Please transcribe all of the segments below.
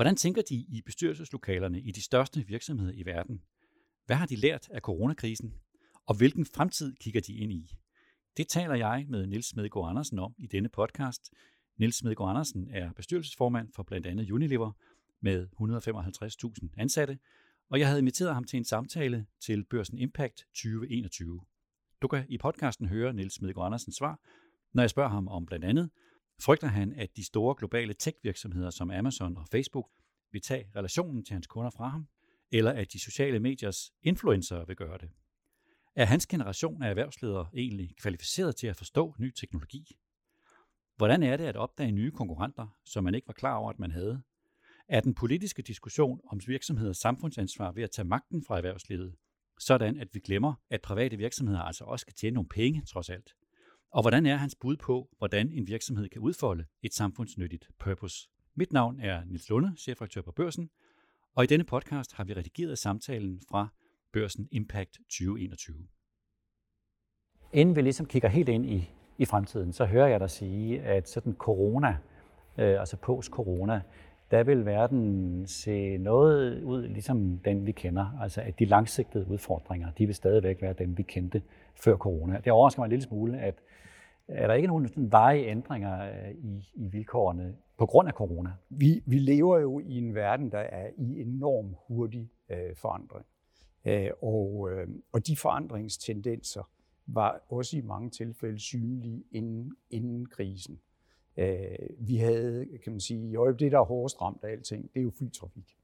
Hvordan tænker de i bestyrelseslokalerne i de største virksomheder i verden? Hvad har de lært af coronakrisen? Og hvilken fremtid kigger de ind i? Det taler jeg med Nils Smedgaard Andersen om i denne podcast. Nils Smedgaard Andersen er bestyrelsesformand for blandt andet Unilever med 155.000 ansatte, og jeg havde inviteret ham til en samtale til Børsen Impact 2021. Du kan i podcasten høre Nils Smedgaard Andersens svar, når jeg spørger ham om blandt andet, frygter han, at de store globale tech-virksomheder som Amazon og Facebook vil tage relationen til hans kunder fra ham, eller at de sociale mediers influencer vil gøre det. Er hans generation af erhvervsledere egentlig kvalificeret til at forstå ny teknologi? Hvordan er det at opdage nye konkurrenter, som man ikke var klar over, at man havde? Er den politiske diskussion om virksomheders samfundsansvar ved at tage magten fra erhvervslivet, sådan at vi glemmer, at private virksomheder altså også skal tjene nogle penge trods alt? Og hvordan er hans bud på, hvordan en virksomhed kan udfolde et samfundsnyttigt purpose? Mit navn er Nils Lunde, chefredaktør på Børsen, og i denne podcast har vi redigeret samtalen fra Børsen Impact 2021. Inden vi ligesom kigger helt ind i, i fremtiden, så hører jeg dig sige, at sådan corona, øh, altså post-corona, der vil verden se noget ud ligesom den, vi kender. Altså at de langsigtede udfordringer, de vil stadigvæk være dem, vi kendte før corona. Det overrasker mig en lille smule, at er der ikke nogen veje ændringer øh, i, i vilkårene på grund af corona? Vi, vi lever jo i en verden, der er i enorm hurtig øh, forandring. Øh, og, øh, og de forandringstendenser var også i mange tilfælde synlige inden, inden krisen. Øh, vi havde, kan man sige, jo, det der er hårdest ramt af alting, det er jo flytrafik.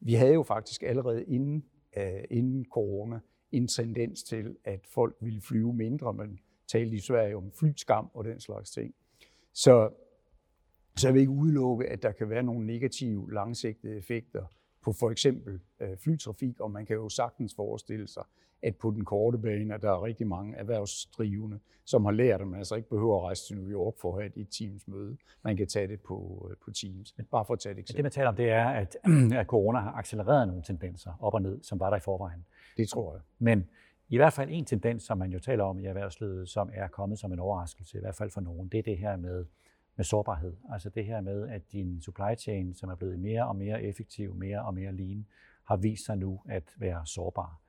Vi havde jo faktisk allerede inden, øh, inden corona en tendens til, at folk ville flyve mindre, Man talte i Sverige om flyskam og den slags ting. Så, så jeg vil ikke udelukke, at der kan være nogle negative langsigtede effekter på for eksempel øh, flytrafik, og man kan jo sagtens forestille sig, at på den korte bane, at der er rigtig mange erhvervsdrivende, som har lært, at man altså ikke behøver at rejse til New York for at have et Teams møde. Man kan tage det på, øh, på Teams. Bare for at tage et eksempel. Det, man taler om, det er, at, at corona har accelereret nogle tendenser op og ned, som var der i forvejen. Det tror jeg. Men i hvert fald en tendens, som man jo taler om i erhvervslivet, som er kommet som en overraskelse, i hvert fald for nogen, det er det her med, med sårbarhed. Altså det her med, at din supply chain, som er blevet mere og mere effektiv, mere og mere lean, har vist sig nu at være sårbar.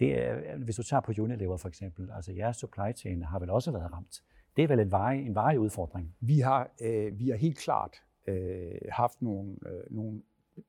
Det er, hvis du tager på Unilever for eksempel, altså jeres supply chain har vel også været ramt. Det er vel en varig, en varig udfordring? Vi har, øh, vi har helt klart øh, haft nogle, øh, nogle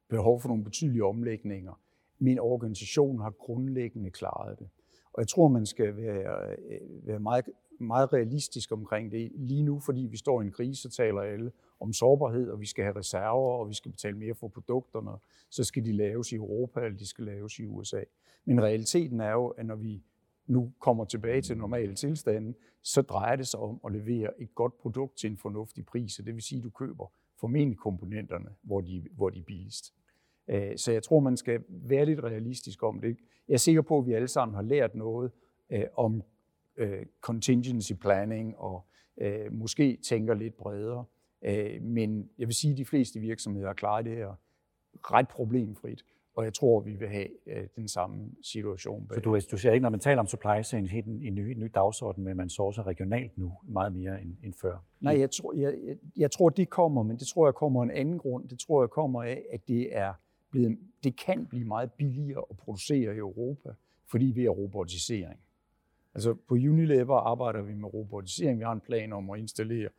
behov for nogle betydelige omlægninger. Min organisation har grundlæggende klaret det. Og jeg tror, man skal være, øh, være meget, meget realistisk omkring det. Lige nu, fordi vi står i en krise, så taler alle om sårbarhed, og vi skal have reserver, og vi skal betale mere for produkterne. Så skal de laves i Europa, eller de skal laves i USA. Men realiteten er jo, at når vi nu kommer tilbage til normale tilstanden, så drejer det sig om at levere et godt produkt til en fornuftig pris. det vil sige, at du køber formentlig komponenterne, hvor de, hvor de er billigst. Øh, så jeg tror, man skal være lidt realistisk om det. Jeg er sikker på, at vi alle sammen har lært noget øh, om øh, contingency planning og måske tænker lidt bredere. Men jeg vil sige, at de fleste virksomheder klarer det her ret problemfrit. Og jeg tror, vi vil have den samme situation. Så du, du ser ikke, når man taler om supply chain, helt en, en, ny, en ny dagsorden, men man sourcer regionalt nu meget mere end, end før? Nej, jeg tror, jeg, jeg, jeg tror, det kommer, men det tror jeg kommer en anden grund. Det tror jeg kommer af, at det er blevet, det kan blive meget billigere at producere i Europa, fordi vi er robotisering. Altså på Unilever arbejder vi med robotisering. Vi har en plan om at installere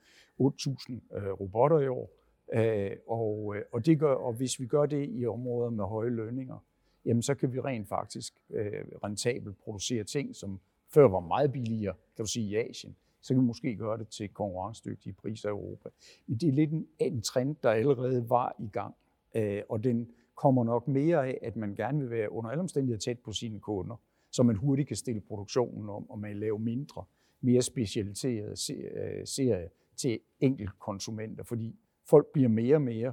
8.000 øh, robotter i år. Øh, og, øh, og, det gør, og hvis vi gør det i områder med høje lønninger, jamen så kan vi rent faktisk øh, rentabelt producere ting, som før var meget billigere, kan du sige, i Asien. Så kan vi måske gøre det til konkurrencedygtige priser i Europa. Men det er lidt en, en trend, der allerede var i gang. Øh, og den, kommer nok mere af, at man gerne vil være under alle omstændigheder tæt på sine kunder, så man hurtigt kan stille produktionen om, og man laver mindre, mere specialiserede øh, serier til enkelt konsumenter, fordi folk bliver mere og mere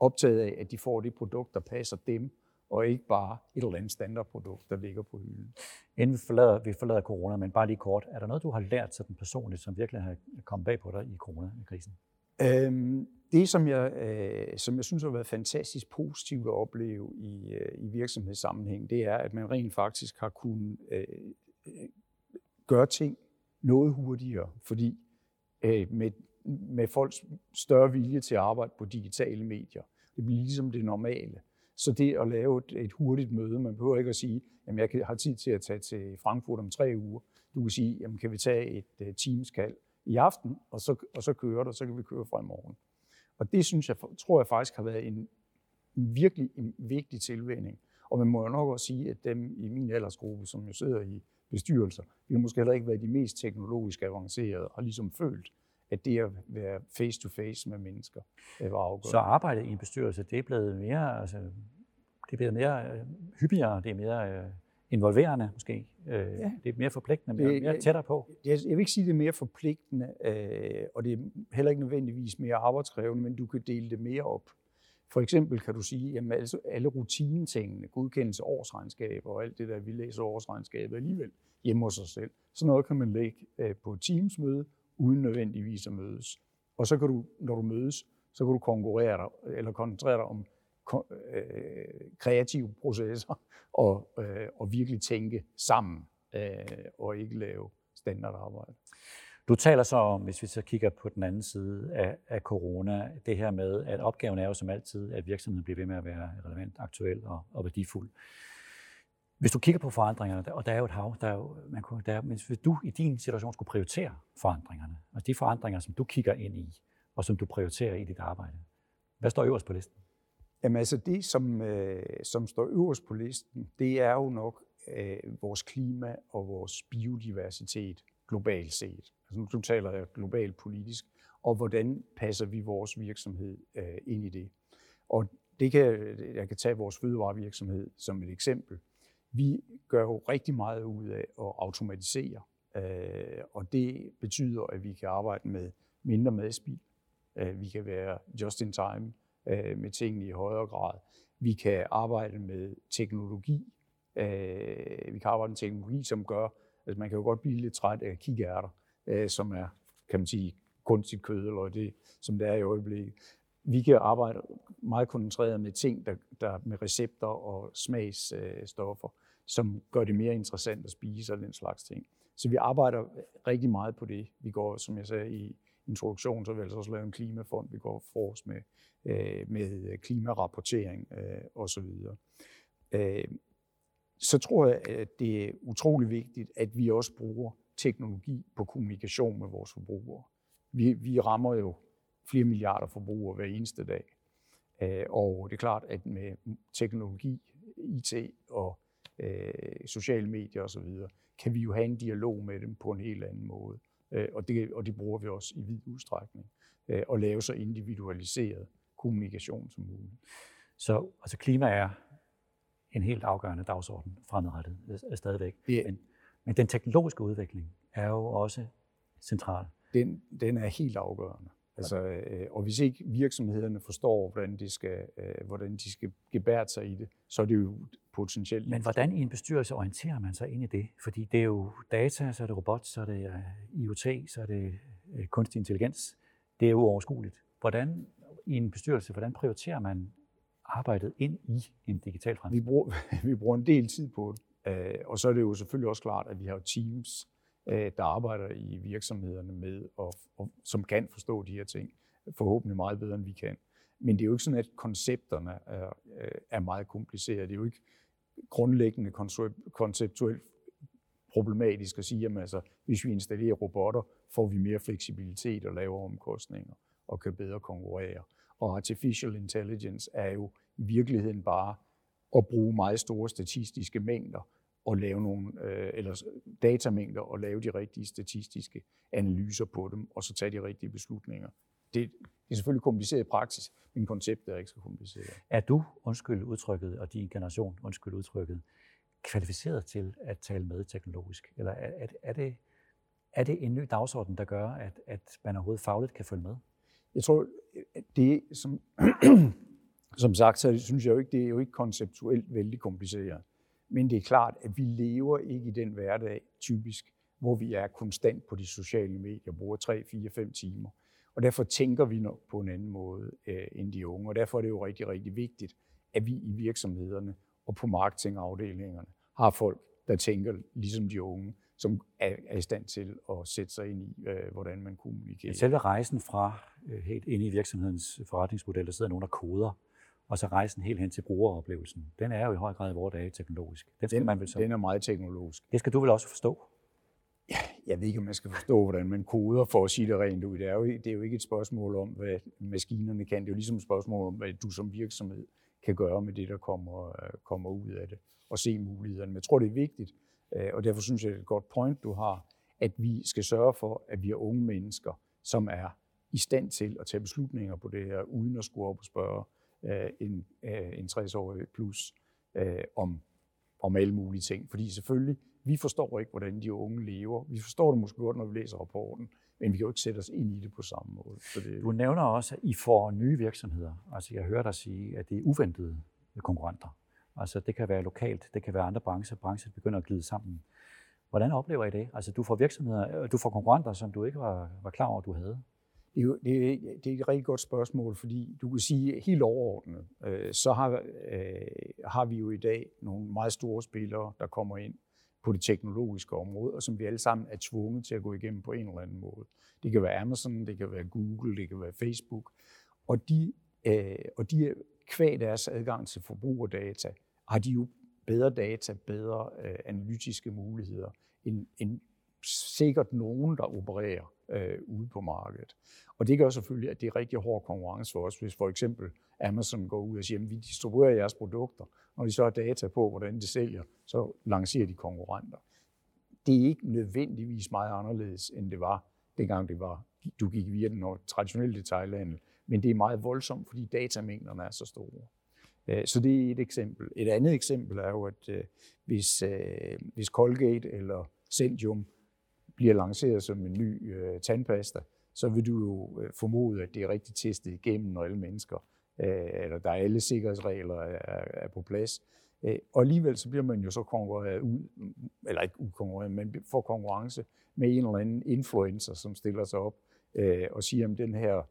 optaget af, at de får det produkt, der passer dem, og ikke bare et eller andet standardprodukt, der ligger på hylden. Inden vi forlader, vi forlader corona, men bare lige kort, er der noget, du har lært sådan personligt, som virkelig har kommet bag på dig i coronakrisen? Øhm, det, som jeg, øh, som jeg synes har været fantastisk positivt at opleve i, øh, i virksomhedssammenhæng, det er, at man rent faktisk har kunnet øh, øh, gøre ting noget hurtigere. Fordi øh, med, med folks større vilje til at arbejde på digitale medier. Det bliver ligesom det normale. Så det at lave et, et hurtigt møde, man behøver ikke at sige, at jeg har tid til at tage til Frankfurt om tre uger. Du kan sige, jamen kan vi tage et øh, uh, teamskald i aften, og så, og så kører det, og så kan vi køre fra i morgen. Og det synes jeg, tror jeg faktisk har været en, en virkelig en vigtig tilvænning. Og man må jo nok også sige, at dem i min aldersgruppe, som jo sidder i bestyrelser, vi har måske heller ikke været de mest teknologisk avancerede, og ligesom følt, at det at være face-to-face med mennesker øh, var afgørende. Så arbejdet i en bestyrelse, det er blevet mere, altså, det er blevet mere øh, hyppigere, det er mere øh, involverende måske. Øh, ja. Det er mere forpligtende, mere, mere tættere på. Jeg, jeg vil ikke sige, det er mere forpligtende, øh, og det er heller ikke nødvendigvis mere arbejdskrævende, men du kan dele det mere op. For eksempel kan du sige, at altså alle rutinetingene, godkendelse årsregnskaber og alt det der, vi læser årsregnskabet alligevel hjemme hos sig selv. Så noget kan man lægge øh, på et Teams-møde, uden nødvendigvis at mødes. Og så kan du, når du mødes, så kan du konkurrere dig, eller koncentrere dig om Øh, kreative processer og, øh, og virkelig tænke sammen øh, og ikke lave standardarbejde. Du taler så om, hvis vi så kigger på den anden side af, af corona, det her med, at opgaven er jo som altid, at virksomheden bliver ved med at være relevant, aktuel og, og værdifuld. Hvis du kigger på forandringerne, og der er jo et hav, der er jo, man kunne, der, men hvis du i din situation skulle prioritere forandringerne, og de forandringer, som du kigger ind i, og som du prioriterer i dit arbejde, hvad står øverst på listen? Jamen altså det, som, øh, som står øverst på listen, det er jo nok øh, vores klima og vores biodiversitet globalt set. Altså nu, taler jeg globalt politisk, og hvordan passer vi vores virksomhed øh, ind i det. Og det kan, jeg kan tage vores fødevarevirksomhed som et eksempel. Vi gør jo rigtig meget ud af at automatisere, øh, og det betyder, at vi kan arbejde med mindre madspil. Øh, vi kan være just in time øh, med tingene i højere grad. Vi kan arbejde med teknologi. Øh, vi kan arbejde med teknologi, som gør, at man kan jo godt blive lidt træt af kikærter, øh, som er, kan man sige, kunstigt kød, eller det, som det er i øjeblikket. Vi kan arbejde meget koncentreret med ting, der, der med recepter og smagsstoffer som gør det mere interessant at spise og den slags ting. Så vi arbejder rigtig meget på det. Vi går, som jeg sagde i introduktion, så har vi altså også lavet en klimafond. Vi går for os med, øh, med klimarapportering øh, osv. Øh, så tror jeg, at det er utrolig vigtigt, at vi også bruger teknologi på kommunikation med vores forbrugere. Vi, vi rammer jo flere milliarder forbrugere hver eneste dag. Øh, og det er klart, at med teknologi, IT og øh, sociale medier osv., kan vi jo have en dialog med dem på en helt anden måde. Øh, og, det, og det bruger vi også i vid udstrækning. Øh, at lave så individualiseret kommunikation som muligt. Så altså klima er en helt afgørende dagsorden fremadrettet er stadigvæk. Det, men, men den teknologiske udvikling er jo også central. Den, den er helt afgørende. Altså, øh, og hvis ikke virksomhederne forstår, hvordan de skal, øh, hvordan de skal gebære sig i det, så er det jo potentielt. Men hvordan i en bestyrelse orienterer man sig ind i det? Fordi det er jo data, så er det robot, så er det uh, IoT, så er det uh, kunstig intelligens. Det er jo overskueligt. Hvordan i en bestyrelse, hvordan prioriterer man arbejdet ind i en digital fremtid? Vi bruger, vi bruger en del tid på det. Uh, og så er det jo selvfølgelig også klart, at vi har teams, Øh, der arbejder i virksomhederne med, og, og som kan forstå de her ting, forhåbentlig meget bedre, end vi kan. Men det er jo ikke sådan, at koncepterne er, øh, er meget komplicerede. Det er jo ikke grundlæggende konceptuelt problematisk at sige, at altså, hvis vi installerer robotter, får vi mere fleksibilitet og lavere omkostninger og kan bedre konkurrere. Og artificial intelligence er jo i virkeligheden bare at bruge meget store statistiske mængder og lave nogle, øh, eller datamængder og lave de rigtige statistiske analyser på dem, og så tage de rigtige beslutninger. Det, det er selvfølgelig kompliceret i praksis, men konceptet er ikke så kompliceret. Er du, undskyld udtrykket, og din generation, undskyld udtrykket, kvalificeret til at tale med teknologisk? Eller er, er, er, det, er det en ny dagsorden, der gør, at, at man overhovedet fagligt kan følge med? Jeg tror, det som, som sagt, så synes jeg jo ikke, det er jo ikke konceptuelt vældig kompliceret. Men det er klart, at vi lever ikke i den hverdag typisk, hvor vi er konstant på de sociale medier, bruger 3, 4, 5 timer. Og derfor tænker vi nok på en anden måde øh, end de unge. Og derfor er det jo rigtig, rigtig vigtigt, at vi i virksomhederne og på marketingafdelingerne har folk, der tænker ligesom de unge, som er, er i stand til at sætte sig ind i, øh, hvordan man kommunikerer. Selve rejsen fra øh, helt ind i virksomhedens forretningsmodel, der sidder nogen, der koder, og så rejsen helt hen til brugeroplevelsen, den er jo i høj grad i vores dage teknologisk. Den, skal den, man vel så... den er meget teknologisk. Det skal du vel også forstå? Ja, jeg ved ikke, om man skal forstå, hvordan man koder for at sige det rent ud. Det er, jo, det er jo ikke et spørgsmål om, hvad maskinerne kan. Det er jo ligesom et spørgsmål om, hvad du som virksomhed kan gøre med det, der kommer, kommer ud af det, og se mulighederne. Men jeg tror, det er vigtigt, øh, og derfor synes jeg, det er et godt point, du har, at vi skal sørge for, at vi er unge mennesker, som er i stand til at tage beslutninger på det her, uden at skulle op og spørge øh, en, øh, en 60-årig plus øh, om, om alle mulige ting. Fordi selvfølgelig, vi forstår ikke, hvordan de unge lever. Vi forstår det måske godt, når vi læser rapporten, men vi kan jo ikke sætte os ind i det på samme måde. Så det... Du nævner også, at I får nye virksomheder. Altså jeg hører dig sige, at det er uventede konkurrenter. Altså det kan være lokalt, det kan være andre brancher. Branchen begynder at glide sammen. Hvordan oplever I det? Altså du får virksomheder, øh, du får konkurrenter, som du ikke var, var klar over, du havde. Det er, jo, det, det er et rigtig godt spørgsmål, fordi du kan sige helt overordnet, øh, så har, øh, har vi jo i dag nogle meget store spillere, der kommer ind på det teknologiske område, og som vi alle sammen er tvunget til at gå igennem på en eller anden måde. Det kan være Amazon, det kan være Google, det kan være Facebook, og de, øh, og de kvæg deres adgang til forbrugerdata, har de jo bedre data, bedre øh, analytiske muligheder end, end sikkert nogen, der opererer øh, ude på markedet. Og det gør selvfølgelig, at det er rigtig hård konkurrence for os, hvis for eksempel Amazon går ud og siger, at vi distribuerer jeres produkter. Når de så har data på, hvordan de sælger, så lancerer de konkurrenter. Det er ikke nødvendigvis meget anderledes, end det var, dengang det var, du gik via den traditionelle detaljhandel. Men det er meget voldsomt, fordi datamængderne er så store. Øh, så det er et eksempel. Et andet eksempel er jo, at øh, hvis, øh, hvis Colgate eller Centium bliver lanceret som en ny øh, tandpasta, så vil du jo øh, formode, at det er rigtig testet igennem, når alle mennesker, øh, eller der er alle sikkerhedsregler er, er på plads. Og alligevel så bliver man jo så konkurreret ud, mm, eller ikke ukonkurreret, men får konkurrence med en eller anden influencer, som stiller sig op og siger, at den her,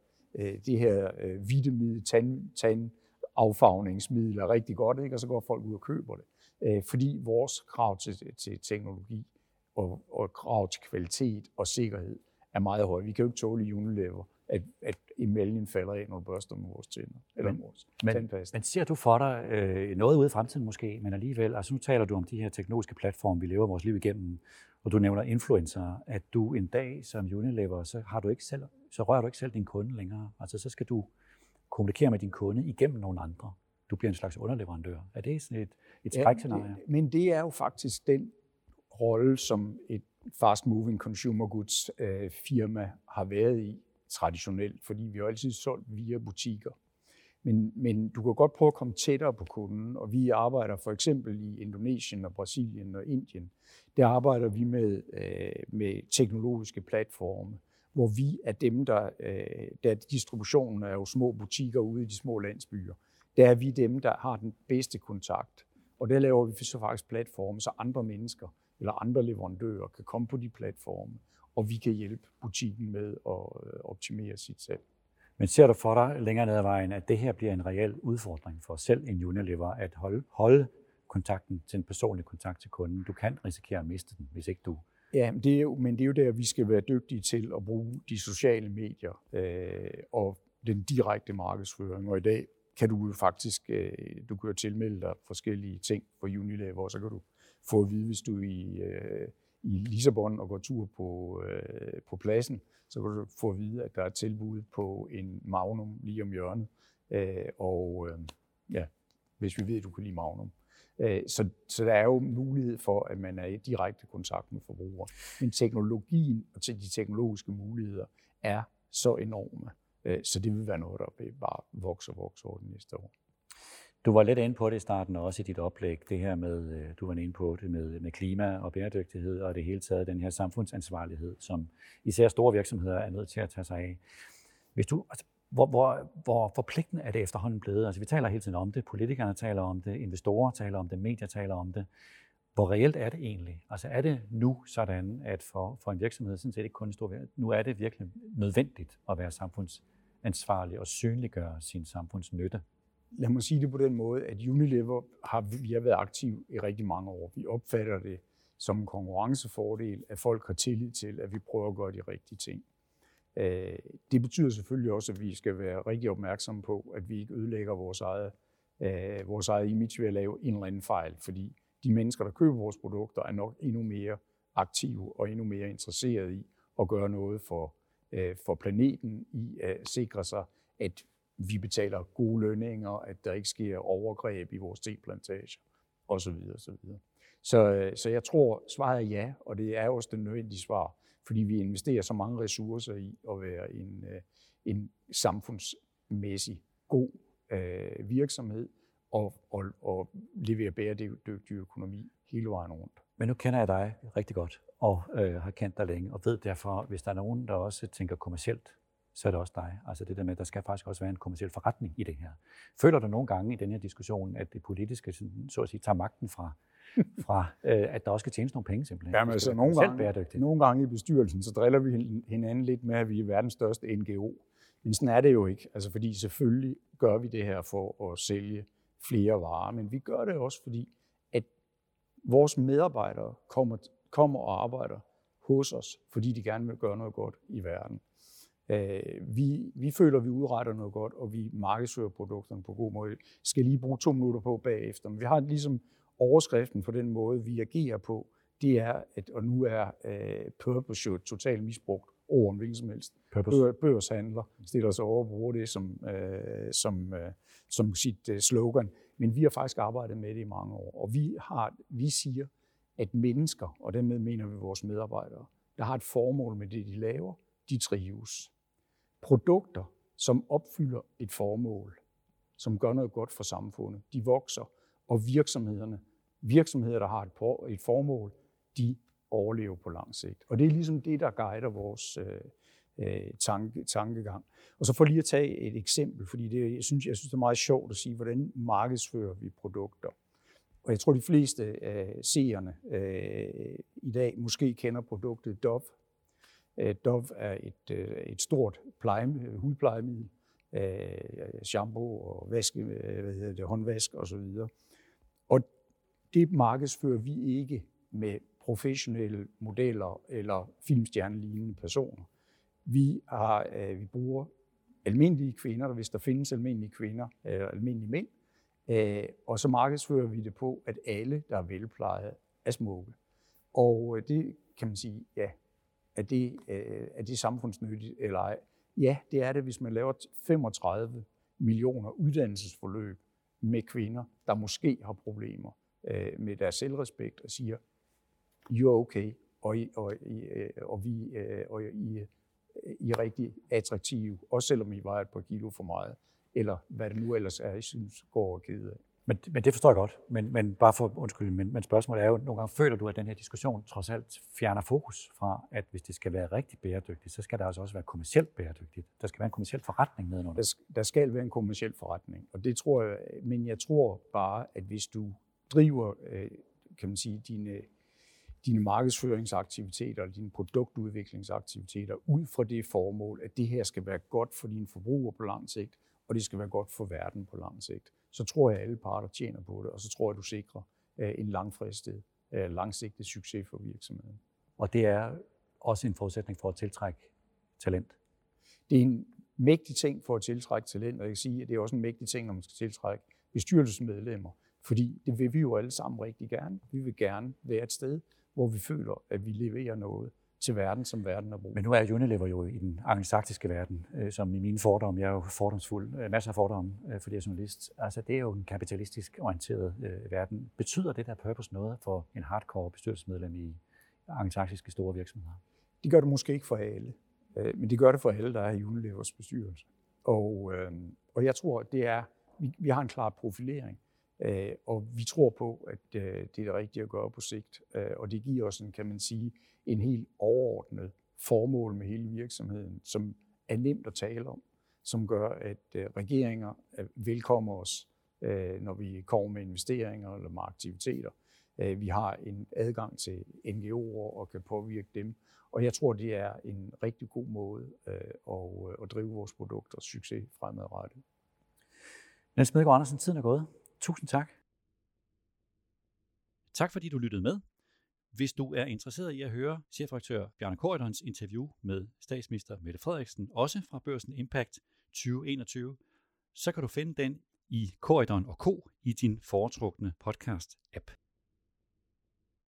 det her vitamiddel, tand, tand affagningsmiddel er rigtig godt, ikke? og så går folk ud og køber det. Øh, fordi vores krav til, til teknologi og, og krav til kvalitet og sikkerhed er meget høje. Vi kan jo ikke tåle i Unilever, at, at emaljen falder af, når du børster med vores tænder. Eller men, vores men, men ser du for dig øh, noget ude i fremtiden måske, men alligevel, altså nu taler du om de her teknologiske platforme, vi lever vores liv igennem, og du nævner influencer, at du en dag som Unilever, så, har du ikke selv, så rører du ikke selv din kunde længere. Altså så skal du kommunikere med din kunde igennem nogle andre. Du bliver en slags underleverandør. Er det sådan et, et skrækscenarie? Ja, men det er jo faktisk den rolle, som et fast-moving consumer goods øh, firma har været i traditionelt, fordi vi har altid solgt via butikker. Men, men du kan godt prøve at komme tættere på kunden, og vi arbejder for eksempel i Indonesien og Brasilien og Indien. Der arbejder vi med, øh, med teknologiske platforme, hvor vi er dem, der, øh, der distributionen er jo små butikker ude i de små landsbyer. Der er vi dem, der har den bedste kontakt. Og der laver vi så faktisk platforme, så andre mennesker eller andre leverandører kan komme på de platforme, og vi kan hjælpe butikken med at øh, optimere sit salg. Men ser du for dig længere ned ad vejen, at det her bliver en reel udfordring for selv en Unilever at holde, holde kontakten til en personlig kontakt til kunden? Du kan risikere at miste den, hvis ikke du Ja, men det, er jo, men det er jo der, vi skal være dygtige til at bruge de sociale medier øh, og den direkte markedsføring. Og i dag kan du jo faktisk, øh, du kan jo tilmelde dig forskellige ting for Unilever, og så kan du få at vide, hvis du er i, øh, i Lissabon og går tur på, øh, på pladsen, så kan du få at vide, at der er tilbud på en Magnum lige om hjørnet. Øh, og øh, ja, hvis vi ved, at du kan lide Magnum. Øh, så, så der er jo mulighed for, at man er i direkte kontakt med forbrugere. Men teknologien og de teknologiske muligheder er så enorme, øh, så det vil være noget, der vil bare vokse og vokse over de næste år. Du var lidt inde på det i starten også i dit oplæg, det her med, øh, du var inde på det med, med klima og bæredygtighed og det hele taget den her samfundsansvarlighed, som især store virksomheder er nødt til at tage sig af. Hvis du, altså, hvor, hvor, hvor forpligtende er det efterhånden blevet? Altså, vi taler hele tiden om det, politikerne taler om det, investorer taler om det, medier taler om det. Hvor reelt er det egentlig? Altså er det nu sådan, at for, for en virksomhed, sådan set ikke kun en stor nu er det virkelig nødvendigt at være samfundsansvarlig og synliggøre sin samfundsnytte? Lad mig sige det på den måde, at Unilever har, vi har været aktiv i rigtig mange år. Vi opfatter det som en konkurrencefordel, at folk har tillid til, at vi prøver at gøre de rigtige ting. Øh, det betyder selvfølgelig også, at vi skal være rigtig opmærksomme på, at vi ikke ødelægger vores eget, øh, vores eget image ved at lave en eller anden fejl, fordi de mennesker, der køber vores produkter, er nok endnu mere aktive og endnu mere interesserede i at gøre noget for, øh, for planeten, i at sikre sig, at vi betaler gode lønninger, at der ikke sker overgreb i vores teplantager osv. osv. Så, øh, så jeg tror, svaret er ja, og det er også det nødvendige svar, fordi vi investerer så mange ressourcer i at være en, øh, en samfundsmæssig god øh, virksomhed og, og, og levere bæredygtig økonomi hele vejen rundt. Men nu kender jeg dig rigtig godt og øh, har kendt dig længe, og ved derfor, hvis der er nogen, der også tænker kommercielt, så er det også dig. Altså det der med, at der skal faktisk også være en kommersiel forretning i det her. Føler du nogle gange i den her diskussion, at det politiske, så at sige, tager magten fra, fra øh, at der også skal tjenes nogle penge simpelthen? Jamen altså, nogle gange, nogle gange i bestyrelsen, så driller vi hinanden lidt med, at vi er verdens største NGO. Men sådan er det jo ikke, altså fordi selvfølgelig gør vi det her for at sælge flere varer, men vi gør det også, fordi at vores medarbejdere kommer, kommer og arbejder hos os, fordi de gerne vil gøre noget godt i verden. Øh, vi, vi føler, at vi udretter noget godt, og vi markedsfører produkterne på god måde. Skal lige bruge to minutter på bagefter, men vi har ligesom overskriften på den måde, vi agerer på, det er, at, og nu er uh, purpose jo totalt misbrugt ord om hvilken som helst. Bør, børshandler stiller sig over og bruger det som, uh, som, uh, som sit uh, slogan. Men vi har faktisk arbejdet med det i mange år, og vi, har, vi siger, at mennesker, og dermed mener vi vores medarbejdere, der har et formål med det, de laver, de trives. Produkter, som opfylder et formål, som gør noget godt for samfundet, de vokser, og virksomhederne, virksomheder, der har et, et formål, de overlever på lang sigt. Og det er ligesom det, der guider vores øh, øh, tanke, tankegang. Og så for lige at tage et eksempel, fordi det, jeg, synes, jeg synes, det er meget sjovt at sige, hvordan markedsfører vi produkter. Og jeg tror, de fleste øh, seerne øh, i dag måske kender produktet Dove. Øh, Dove er et, øh, et stort pleje, øh, hudplejemiddel, shampoo og vaske, hvad hedder det, håndvask osv. Og det markedsfører vi ikke med professionelle modeller eller filmstjernelignende personer. Vi, har, øh, vi bruger almindelige kvinder, hvis der findes almindelige kvinder, eller almindelige mænd, øh, og så markedsfører vi det på, at alle, der er velplejet, er smukke. Og det kan man sige, ja, er det, øh, er det samfundsnyttigt eller ej? Ja, det er det, hvis man laver 35 millioner uddannelsesforløb med kvinder, der måske har problemer øh, med deres selvrespekt og siger, you're okay, og, I, og, I, øh, og vi øh, og I, I er rigtig attraktive, også selvom I vejer et par kilo for meget, eller hvad det nu ellers er, I synes går og kede af. Men, men det forstår jeg godt. Men, men bare for undskyld, men, men spørgsmålet er jo, nogle gange føler du, at den her diskussion trods alt fjerner fokus fra, at hvis det skal være rigtig bæredygtigt, så skal der altså også være kommercielt bæredygtigt. Der skal være en kommersiel forretning nedenunder. Der, der skal være en kommersiel forretning, og det tror jeg, men jeg tror bare, at hvis du driver, øh, kan man sige, dine, dine markedsføringsaktiviteter eller dine produktudviklingsaktiviteter ud fra det formål, at det her skal være godt for dine forbrugere på lang sigt, og det skal være godt for verden på lang sigt, så tror jeg, at alle parter tjener på det, og så tror jeg, at du sikrer øh, en langfristet, øh, langsigtet succes for virksomheden. Og det er også en forudsætning for at tiltrække talent? Det er en mægtig ting for at tiltrække talent, og jeg kan sige, at det er også en mægtig ting, når man skal tiltrække bestyrelsesmedlemmer, fordi det vil vi jo alle sammen rigtig gerne. Vi vil gerne være et sted, hvor vi føler, at vi leverer noget til verden, som verden har brug Men nu er Unilever jo i den angelsaksiske verden, øh, som i mine fordomme, jeg er jo fordomsfuld, øh, masser af fordomme, øh, fordi jeg er journalist. Altså, det er jo en kapitalistisk orienteret øh, verden. Betyder det der purpose noget for en hardcore bestyrelsesmedlem i angelsaksiske store virksomheder? Det gør det måske ikke for alle, øh, men det gør det for alle, der er i Unilevers bestyrelse. Og, øh, og jeg tror, det er, vi, vi har en klar profilering. Øh, og vi tror på, at øh, det er det rigtige at gøre på sigt. Øh, og det giver os en, kan man sige, en helt overordnet formål med hele virksomheden, som er nemt at tale om, som gør, at øh, regeringer øh, velkommer os, øh, når vi kommer med investeringer eller med aktiviteter. Vi har en adgang til NGO'er og kan påvirke dem. Og jeg tror, det er en rigtig god måde at, drive vores produkter succes fremadrettet. Niels Smedegaard Andersen, tiden er gået. Tusind tak. Tak fordi du lyttede med. Hvis du er interesseret i at høre chefredaktør Bjarne Korydons interview med statsminister Mette Frederiksen, også fra Børsen Impact 2021, så kan du finde den i Korydon og Co. i din foretrukne podcast-app.